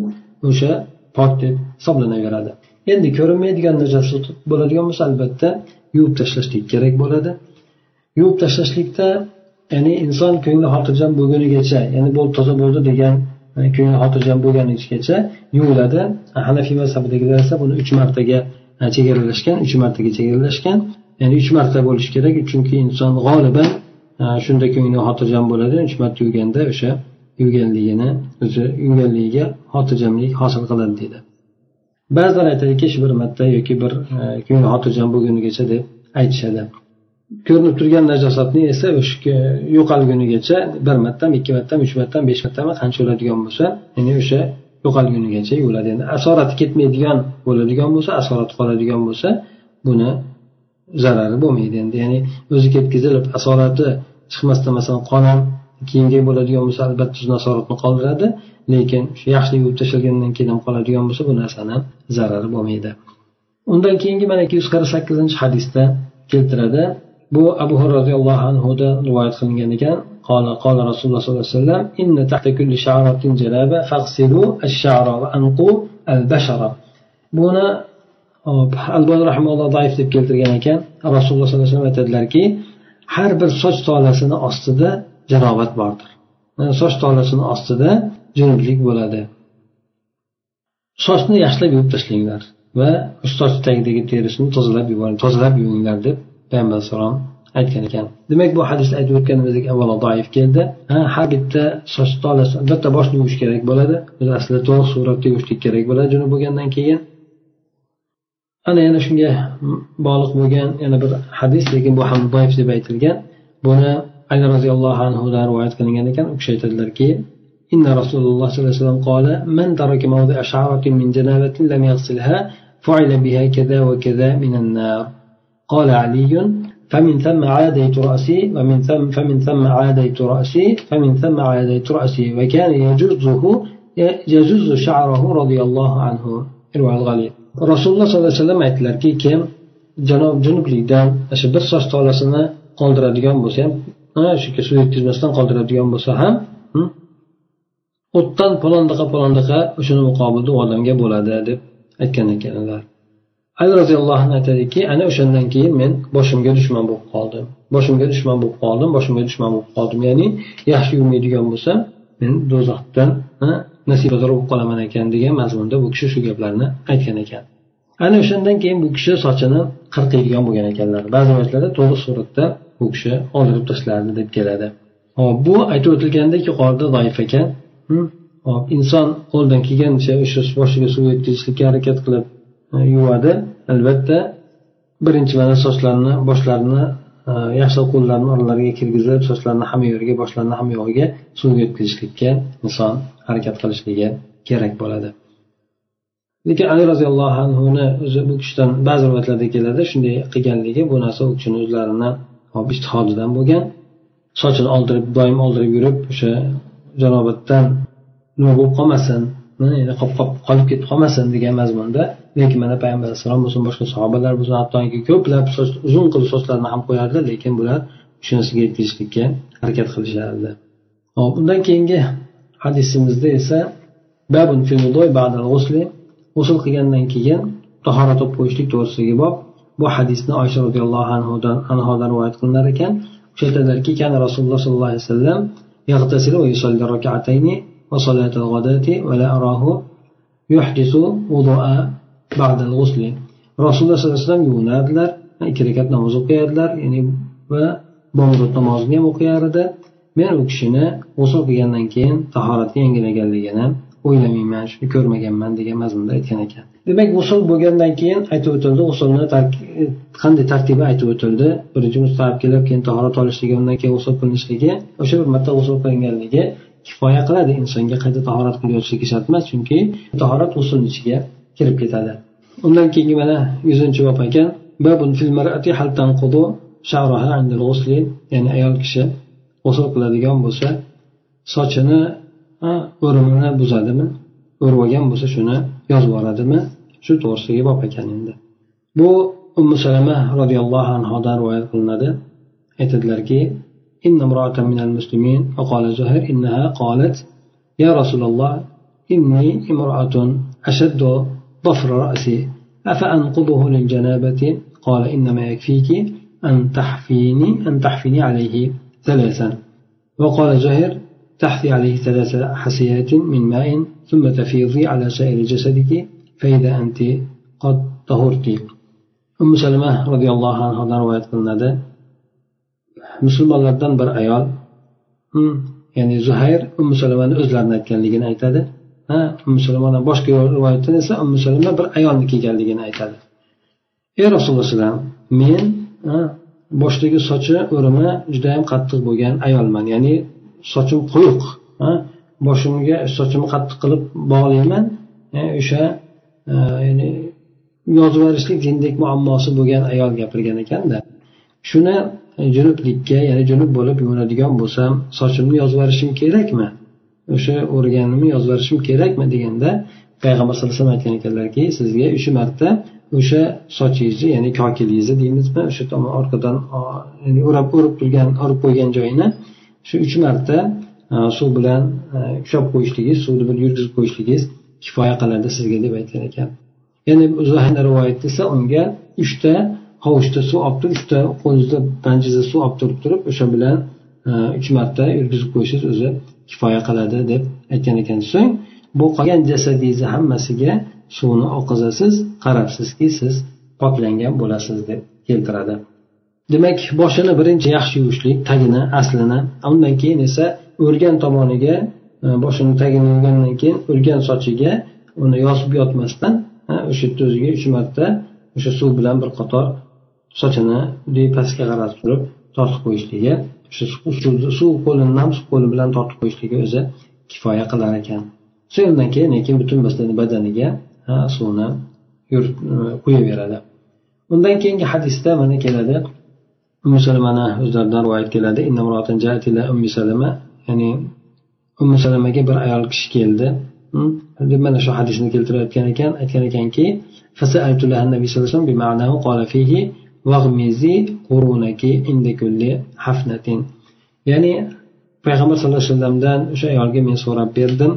[SPEAKER 1] o'sha pok deb hisoblanaveradi. Endi ko'rinmaydigan najosat bo'ladigan bo'lsa albatta yuvib tashlashlik kerak bo'ladi. Yuvib tashlashlikda ya'ni inson ko'ngli xotirjam bo'lgunigacha ya'ni bu toza bo'ldi degan e, ko'ngli xotirjam bo'lganigacha yuviladi. Hanafiy mazhabidagilar esa buni uch martaga chegaralashgan uch martaga chegaralashgan. Ya'ni uch marta bo'lishi kerak chunki inson g'oliban shunda ko'ngli xotirjam bo'ladi. Uch marta yuvganda o'sha yuvganligini o'zi yuvganligiga xotirjamlik hosil qiladi deydi. Ba'zilar aytadiki shu bir marta yoki bir e, ko'ngli xotirjam bo'lgunigacha deb aytishadi. Ko'rinib turgan najosatni esa o'sha yo'qolgunigacha bir martami ikki martami uch martami besh martami qancha bo'ladigan bo'lsa ya'ni o'sha yo'qolgunigacha yuviladi endi asorati ketmaydigan bo'ladigan bo'lsa asorati qoladigan bo'lsa buni zarari bo'lmaydi endi. Ya'ni o'zi ketkazilib asorati chiqmasdan masalan qon ham kiyimga bo'ladigan bo'lsa albatta o'zini asoratini qoldiradi lekin shu yaxshi yuvib tashlagandan keyin ham qoladigan bo'lsa bu narsani zarari bo'lmaydi. Undan keyingi mana ikki yuz qirq sakkizinchi hadisda keltiradi. bu abu roziyallohu anhudan rivoyat qilingan ekan. Qola rasululloh sollallohu alayhi vasallam inna tahta kulli sha'ratin jalaba faghsilu ash-sha'ra va anqu al-bashara. Buni albon rahimulloh zaif deb keltirgan ekan. Rasululloh sollallohu alayhi vasallam aytadilarki har bir soch tolasini ostida janobat bordir. Soch tolasini ostida junublik bo'ladi. Sochni yaxshilab yuvib tashlanglar va soch tagidagi terisini tozalab yuboring tozalab yuvinglar deb payg'ambar alayhissalom aytgan ekan demak bu hadisda aytib o'tganimizdek avvalo doif keldi har bitta soch tolasi albatta boshni yuvish kerak bo'ladi o'zi aslida to'g'ri suratda yuvishlik kerak bo'ladi junub bo'lgandan keyin ana yana shunga bog'liq bo'lgan yana bir hadis lekin bu ham doif deb aytilgan buni ali roziyallohu anhudan rivoyat qilingan ekan u kishi aytadilarki إن رسول الله صلى الله عليه وسلم قال من ترك موضع شعرة من جنابة لم يغسلها فعل بها كذا وكذا من النار قال علي فمن ثم عاديت رأسي ومن ثم فمن ثم عاديت رأسي فمن ثم عاديت رأسي وكان يجزه يجز شعره رضي الله عنه رواية الغليل rasululloh sollallohu alayhi vasallam aytdilarki kim janob junublikdan shu bir soch tolasini qoldiradigan bo'lsa ham shu suv yetkazmasdan qoldiradigan bo'lsa ham o'tdan palondaqa palondaqa o'shani muqobilda u odamga bo'ladi deb aytgan ekanlar Ali roziyallohu anhu aytadiki ana o'shandan keyin men boshimga dushman bo'lib qoldim. Boshimga dushman bo'lib qoldim boshimga dushman bo'lib qoldim. Ya'ni yaxshi yurmaydigan bo'lsam men do'zaxdan nasibador bo'lib qolaman ekan degan mazmunda bu kishi shu gaplarni aytgan ekan. Ana o'shandan keyin bu kishi sochini qirqiydigan bo'lgan ekanlar. Ba'zi rivoyatlarda to'liq suratda bu kishi oldirib tashlardi deb keladi. Hop bu aytib o'tilgandek yuqorida zaif ekan. Hm? Hop inson qo'ldan kelgancha o'sha boshiga suv yetkazishlikka harakat qilib E, yuvadi. Albatta birinchi mana sochlarni boshlarini e, yaxshilab qo'llarini oralariga kirgizib sochlarni hamma yeriga boshlarni hamma yog'iga suvga yetkazishlikka inson harakat qilishligi kerak bo'ladi. Lekin ali roziyallohu anhuni o'zi bu kishidan ba'zi rivoyatlarda keladi shunday qilganligi bu narsa u kishini o'zlarini istihodidan bo'lgan. Sochini oldirib doim oldirib yurib o'sha janobatdan nima bo'lib qolmasin endi qolib ketib qolmasin degan mazmunda. Lekin mana payg'ambar alayhissalom bo'lsin boshqa sahobalar bo'lsin hattoki ko'plab soch uzun qilib sochlarini ham qo'yardi lekin bular shunisiga yetkazishlikka harakat qilishardi. Hop undan keyingi hadisimizda esa babun g'usl qilgandan keyin tahorat olib qo'yishlik to'g'risidagi bob. Bu hadisni oysha roziyallohu anhudan anhodan rivoyat qilinar ekan. O'sha aytadilarki kana rasululloh sollallohu alayhi vasallam وصلاة الغداة ولا أراه يحدث وضوء بعد الغسل rasululloh sollallohu alayhi vasallam yuvinardilar ikki rakat namoz o'qiyardilar ya'ni va bomdod namozini ham o'qiyar edi men u kishini g'usul qilgandan keyin tahoratga yangilaganligini o'ylamayman shuni ko'rmaganman degan mazmunda aytgan ekan demak g'usul bo'lgandan keyin aytib o'tildi g'usulni qanday tartibi aytib o'tildi birinchi mustahab kelib keyin tahorat olishligi undan keyin g'usul qilinishligi o'sha bir marta g'usul qilinganligi kifoya qiladi. Insonga qayta tahorat qilayotishligi shart emas chunki tahorat g'usulni ichiga kirib ketadi. Undan keyingi mana yuzinchi bob ekan ya'ni ayol kishi g'usul qiladigan bo'lsa sochini o'rimini buzadimi? O'rib olgan bo'lsa shuni yozib yuboradimi? Shu to'g'risidagi bob ekan endi. Bu ummu salama roziyallohu anhudan rivoyat qilinadi. Aytadilarki إن امرأة من المسلمين وقال زهير إنها قالت يا رسول الله إني امرأة أشد ضفر رأسي أفأنقضه للجنابة؟ قال إنما يكفيك أن تحفيني أن تحفيني عليه ثلاثا. وقال زهير تحثي عليه ثلاث حسيات من ماء ثم تفيضي على سائر جسدك فإذا أنت قد طهرت أم سلمة رضي الله عنها رواية qilinadi musulmonlardan bir ayol hmm, ya'ni zuhayr ummu salamani o'zlarini aytganligini aytadi. Ha ummu salamani boshqa rivoyatdan esa ummu salama bir ayolni kelganligini aytadi. Ey rasululloh alayhivasallam men boshdagi sochi o'rimi judayam qattiq bo'lgan ayolman. Ya'ni sochim quyuq boshimga sochimni qattiq qilib bog'layman. O'sha e, ya'ni yozib yuborishlik muammosi bo'lgan ayol gapirgan ekanda. Shuni junublikka ya'ni junub bo'lib yuvinadigan bo'lsam sochimni yozib yuborishim kerakmi? O'sha o'rganimni yozib yuborishim kerakmi deganda payg'ambar sallallohu alayhi vasallam aytgan ekanlarki sizga uch marta o'sha sochingizni ya'ni kokilingizni deymizmi? O'sha tomon orqadan o'rab o'rib turgan o'rib qo'ygan joyini shu uch marta suv bilan ushlab qo'yishligingiz suvni bir yurgizib qo'yishligingiz kifoya qiladi sizga deb aytgan ekan. Ya'ni rivoyatda esa unga uchta hovuchda suv olib turib uchta qo'lingizda banjingizda suv olib turib turib o'sha bilan e, uch marta yurgizib qo'yishingiz o'zi kifoya qiladi deb aytgan ekan. So'ng bu qolgan jasadingizni hammasiga suvni oqizasiz qarabsizki siz poklangan bo'lasiz deb keltiradi. Demak boshini birinchi yaxshi yuvishlik tagini aslini undan keyin esa o'lgan tomoniga e, boshini tagini yuvgandan keyin o'lgan sochiga uni yozib yotmasdan e, o'sha yerda o'ziga uch marta o'sha suv bilan bir qator sochini pastga qarab turib tortib qo'yishligi shu suv qo'lini nam suv qo'li bilan tortib qo'yishligi o'zi kifoya qilar ekan. So'ng keyin lekin butun badaniga suvni e, quyaveradi. Undan keyingi hadisda mana keladi. Umi salamani o'zlaridan rivoyat keladi. Ummi salama. Ya'ni ummi salamaga bir ayol kishi keldi. Deb mana shu hadisni keltirayotgan ekan. Aytgan ekanki nabiy sallallohu alayhi vasallam vag'mizi qurunaki inda kulli hafnatin. Ya'ni payg'ambar sallallohu alayhi vasallamdan o'sha ayolga men so'rab berdim.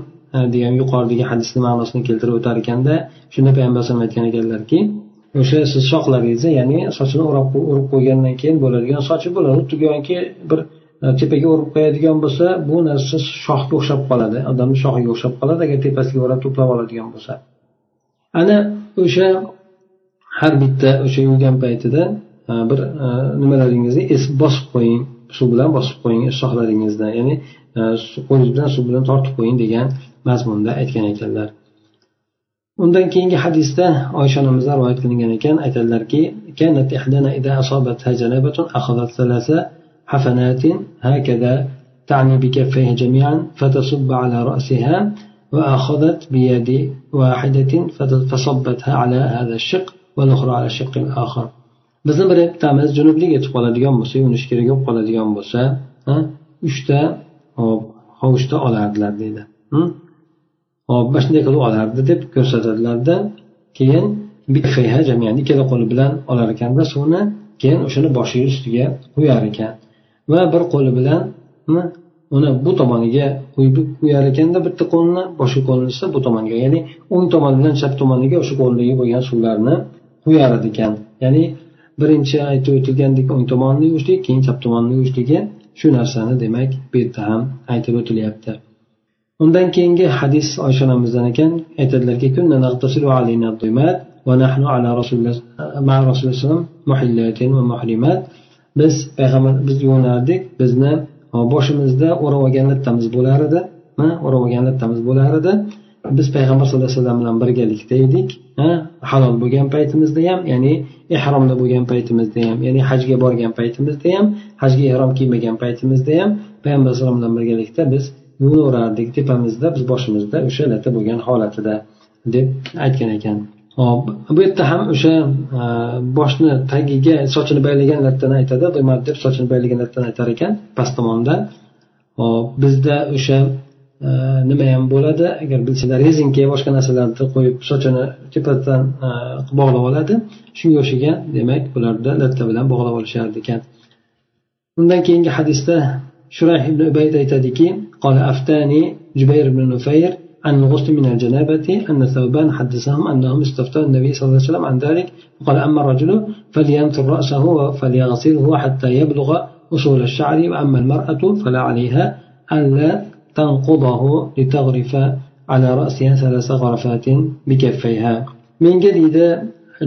[SPEAKER 1] Degan yuqoridagi hadisni ma'nosini keltirib o'tar ekanda shunda payg'ambar alayhisalom aytgan ekanlarki o'sha siz shoxlaringizni ya'ni sochini o'rab urib qo'ygandan keyin bo'ladigan sochi bo'ladi. Xuddi go'yoki bir e, tepaga urib qo'yadigan bo'lsa bu narsa shoxga o'xshab qoladi. Odamni shoxiga o'xshab qoladi agar tepasiga o'rab to'plab oladigan bo'lsa. Ana o'sha har bitta o'sha yuvgan paytida e, bir e, nimalaringizni bosib qo'ying suv bilan bosib qo'ying shoxlaringizni ya'ni e, qo'lingiz bilan suv bilan tortib qo'ying degan mazmunda aytgan ekanlar undan keyingi hadisda oysha onamizdan rivoyat qilingan ekan aytadilarki كانت إحدانا إذا أصابتها جنابة أخذت ثلاث حفنات هكذا تعني بكفيها جميعا فتصب على رأسها وأخذت بيد واحدة فصبتها على هذا الشق bizni bir bittamiz junublik etib qoladigan bo'lsa yuvinish kerak bo'lib qoladigan bo'lsa uchta hop hovuchda olardilar deydi. Hop mana shunday qilib olardi deb ko'rsatadilarda keyin ikkala qo'li bilan olar ekanda suvni keyin o'shani boshiga ustiga quyar ekan va bir qo'li bilan uni bu tomoniga quyar ekanda bitta qo'lni boshqa qo'lini esa bu tomonga ya'ni o'ng tomon bilan chap tomoniga o'sha qo'lidagi bo'lgan suvlarni quyar ekan ya'ni birinchi aytib o'tilgandek o'ng tomonni yuvishlik keyin chap tomonni yuvishligi shu narsani demak bu yerda ham aytib o'tilyapti undan keyingi hadis oysha onamizdan ekan aytadilarki ونحن على رسول الله مع رسول الله محلات ومحرمات biz payg'ambar biz yuvinardik bizni boshimizda o'rab olgan lattamiz bo'lar edi o'rab olgan lattamiz bo'lar edi Biz payg'ambar sallallohu alayhi vasallam bilan birgalikda edik halol bo'lgan paytimizda ham ya'ni ehromda bo'lgan paytimizda ham ya'ni hajga borgan paytimizda ham hajga ehrom kiymagan paytimizda ham payg'ambar alayhisalom bilan birgalikda biz yuvinaverardik tepamizda biz boshimizda o'sha latta bo'lgan holatida deb aytgan ekan. Hop bu yerda ham o'sha e, boshni tagiga sochini baylagan lattani aytadi deb sochini baylagan lattani aytar ekan past tomonda. Hop bizda o'sha nima ham bo'ladi agar bilsanglar rezinka boshqa narsalarni qo'yib sochini tepadan bog'lab oladi shunga o'xshagan demak bularda latta bilan bog'lab olishardi ekan undan keyingi hadisda shurayh ibn ubayd aytadiki قال أفتاني جبير بن نفير عن الغسل من الجنابة أن ثوبان حدثهم أنهم استفتوا النبي صلى الله عليه وسلم عن ذلك وقال أما الرجل فلينتر رأسه فليغسله حتى يبلغ أصول الشعر وأما المرأة فلا عليها ألا تنقضه لتغرف على رأسها ثلاث غرفات بكفيها menga deydi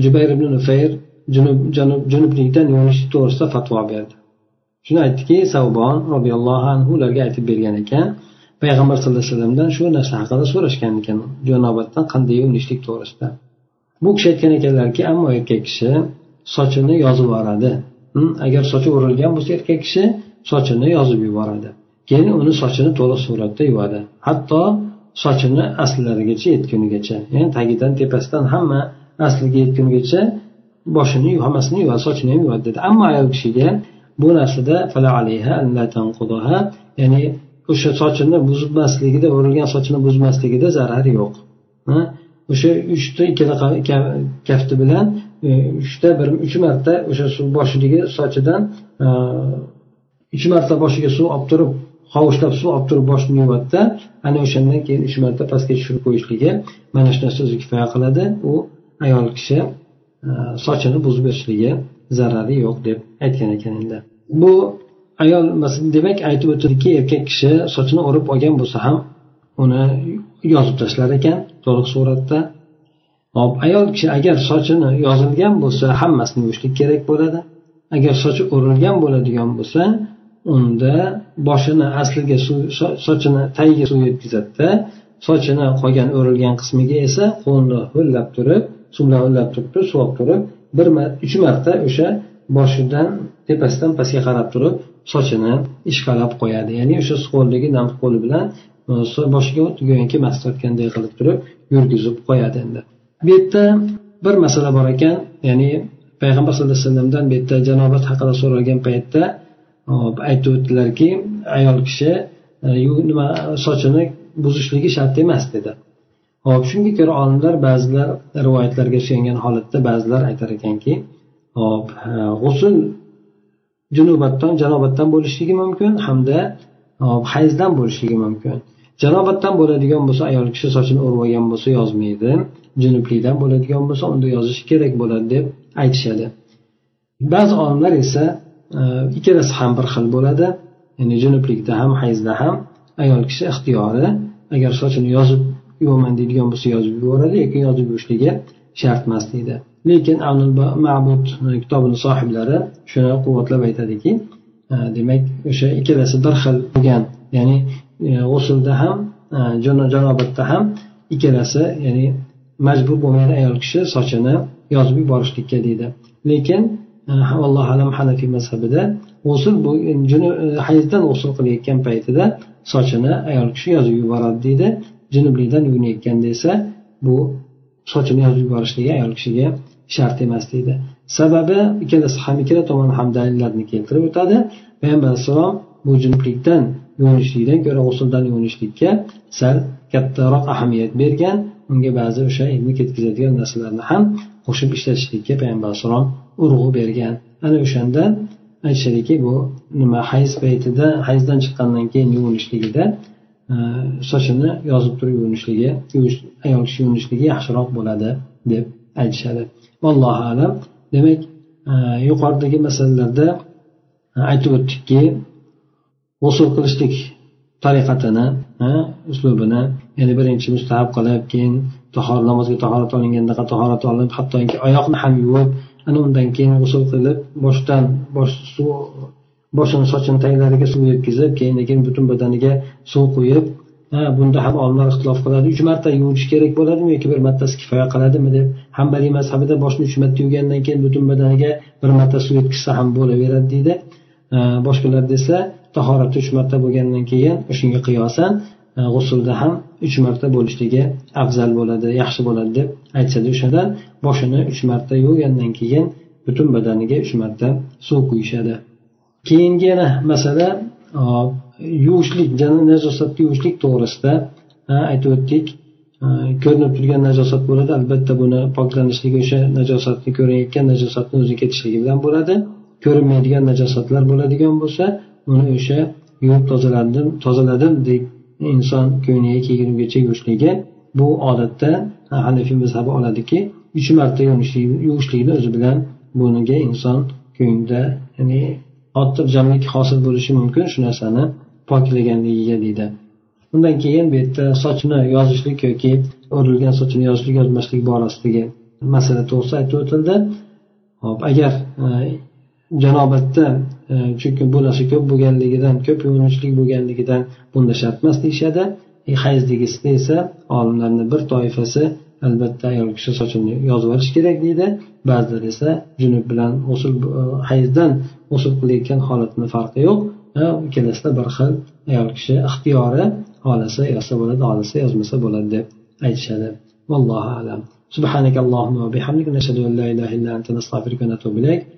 [SPEAKER 1] jubayr ibn nufayr junub janub junublikdan yuvinish to'g'risida fatvo berdi shuni aytdiki savbon roziyallohu anhu ularga aytib bergan ekan payg'ambar sallallohu alayhi vasallamdan shu narsa haqida so'rashgan ekan janobatdan qanday yuvinishlik to'g'risida bu kishi aytgan ekanlarki ammo erkak kishi sochini yozib yuboradi agar sochi o'rilgan bo'lsa erkak kishi sochini yozib yuboradi Keyin uni sochini to'liq suratda yuvadi. Hatto sochini asllarigacha yetgunigacha ya'ni tagidan tepasidan hamma asliga yetgunigacha boshini hammasini yuvadi sochini ham yuvadi dedi. Ammo ayol kishiga bu narsada ya'ni o'sha sochini buzmasligida o'rilgan sochini buzmasligida zarar yo'q. O'sha uchta ikkala kafti bilan e, uchta bir uch marta o'sha boshidagi sochidan e, uch marta boshiga suv olib turib hovuchlab suv olib turib boshini yuvadida ana o'shandan keyin uch marta pastga tushirib qo'yishligi mana shu narsa o'zi kifoya qiladi. U ayol kishi e, sochini buzib o'tishligi zarari yo'q deb aytgan ekan endi. Bu ayol demak aytib o'tdiki erkak kishi sochini o'rib olgan bo'lsa ham uni yozib tashlar ekan to'liq suratda. Hop ayol kishi agar sochini yozilgan bo'lsa hammasini yuvishlik kerak bo'ladi. Agar sochi o'rilgan bo'ladigan bo'lsa unda boshini asliga suv sochini tagiga suv yetkazadida sochini qolgan o'rilgan qismiga esa qo'lni ho'llab turib suv bilan ho'llab turib suv olib turib bir uch marta o'sha boshidan tepasidan pastga qarab turib sochini ishqalab qo'yadi. Ya'ni o'sha qo'ldagi nam qo'li bilan e, boshiga go'yoki mast tortganday qilib turib yurgizib qo'yadi endi. Bu yerda bir masala bor ekan ya'ni payg'ambar sallallohu alayhi vasallamdan bu yerda janobat haqida so'ralgan paytda aytib o'tdilarki ayol kishi e, nima sochini buzishligi shart emas dedi. Hop shunga ko'ra olimlar ba'zilar rivoyatlarga suyangan holatda ba'zilar aytar ekanki hop e, g'usul junubatdan janobatdan bo'lishligi mumkin hamda hayzdan bo'lishligi mumkin. Janobatdan bo'ladigan bo'lsa ayol kishi sochini o'rib olgan bo'lsa yozmaydi. Junublikdan bo'ladigan bo'lsa unda yozishi kerak bo'ladi deb aytishadi. Ba'zi olimlar esa ikkalasi ham bir xil bo'ladi. Ya'ni junublikda ham hayzda ham ayol kishi ixtiyori. Agar sochini yozib yuvaman deydigan bo'lsa yozib yuboradi yoki yozib yuvishligi shart emas deydi. Lekin mabud e, kitobini sohiblari shuni quvvatlab aytadiki e, demak o'sha ikkalasi bir xil bo'lgan. Ya'ni e, g'usulda ham e, janobatda ham ikkalasi ya'ni majbur bo'lmagan ayol kishi sochini yozib yuborishlikka deydi. Lekin allohu alam hanafiy mazhabida g'usul hayzdan g'usul qilayotgan paytida sochini ayol kishi yozib yuboradi deydi. Junublikdan yuvinayotganda esa bu sochini yozib yuborishligi ayol kishiga shart emas deydi. Sababi ikkalasi ham ikkala tomon ham dalillarni keltirib o'tadi. Payg'ambar alayhissalom bu junublikdan yuvinishlikdan ko'ra g'usuldan yuvinishlikka sal kattaroq ahamiyat bergan. Unga ba'zi o'sha ilmi ketkazadigan narsalarni ham qo'shib ishlatishlikka payg'ambar alayhissalom urg'u bergan. Ana o'shandan aytishadiki bu nima hayz paytida hayzdan chiqqandan keyin yuvinishligida e, sochini yozib turib yuvinishligi ayol kishi yuvinishligi yaxshiroq bo'ladi deb aytishadi. Allohu alam. Demak e, yuqoridagi masalalarda aytib o'tdikki g'usul qilishlik tariqatini uslubini ya'ni birinchi mustahab qilib keyin tahor namozga tahorat olingandaqa tahorat olib hattoki oyoqni ham yuvib ana undan keyin g'usul qilib boshdan bosh suv boshini sochini taglariga suv yetkazib keyin keyin butun badaniga suv quyib ha bunda ham olimlar ixtilof qiladi. Uch marta yuvish kerak bo'ladimi yoki bir martasi kifoya qiladimi deb hambaliy mazhabida boshni uch marta yuvgandan keyin butun badaniga bir marta suv yetkazsa ham bo'laveradi deydi. Boshqalar desa tahorati uch marta bo'lgandan keyin shunga qiyosan g'usulda ham uch marta bo'lishligi afzal bo'ladi yaxshi bo'ladi deb aytishadi o'shanda. Boshini uch marta yuvgandan keyin butun badaniga uch marta suv quyishadi. Keyingi yana masala yuvishlik najosatni yuvishlik to'g'risida aytib o'tdik. Ko'rinib turgan najosat bo'ladi. Albatta buni poklanishligi o'sha najosatni ko'rinayotgan najosatni o'zi ketishligi bilan bo'ladi. Ko'rinmaydigan najosatlar bo'ladigan bo'lsa uni o'sha yuvib tozaladim tozaladim deb inson ko'yniga kiygungacha yuvishligi bu odatda hanafiy mazhabi oladiki uch marta yuvishlikni o'zi bilan buniga inson ko'nglida ya'ni xotirjamlik hosil bo'lishi mumkin shu narsani poklaganligiga deydi. Undan keyin bu yerda sochni yozishlik yoki o'rilgan sochini yozishlik yozmaslik borasidagi masala to'g'risida aytib o'tildi. Hop agar e, janobatda chunki bu narsa ko'p bo'lganligidan ko'p yuvinishlik bo'lganligidan bunda shart emas deyishadi e, hayzligisida esa olimlarni bir toifasi albatta ayol kishi sochini yozib olish kerak deydi ba'zilar esa junub bilan g'usul e, hayzdan g'usul qilayotgan holatni farqi yo'q ikkalasida bir xil ayol kishi ixtiyori xohlasa yozsa bo'ladi xohlasa yozmasa bo'ladi deb aytishadi vallohu alam سبحانك اللهم وبحمدك نشهد ان لا اله الا انت نستغفرك ونتوب اليك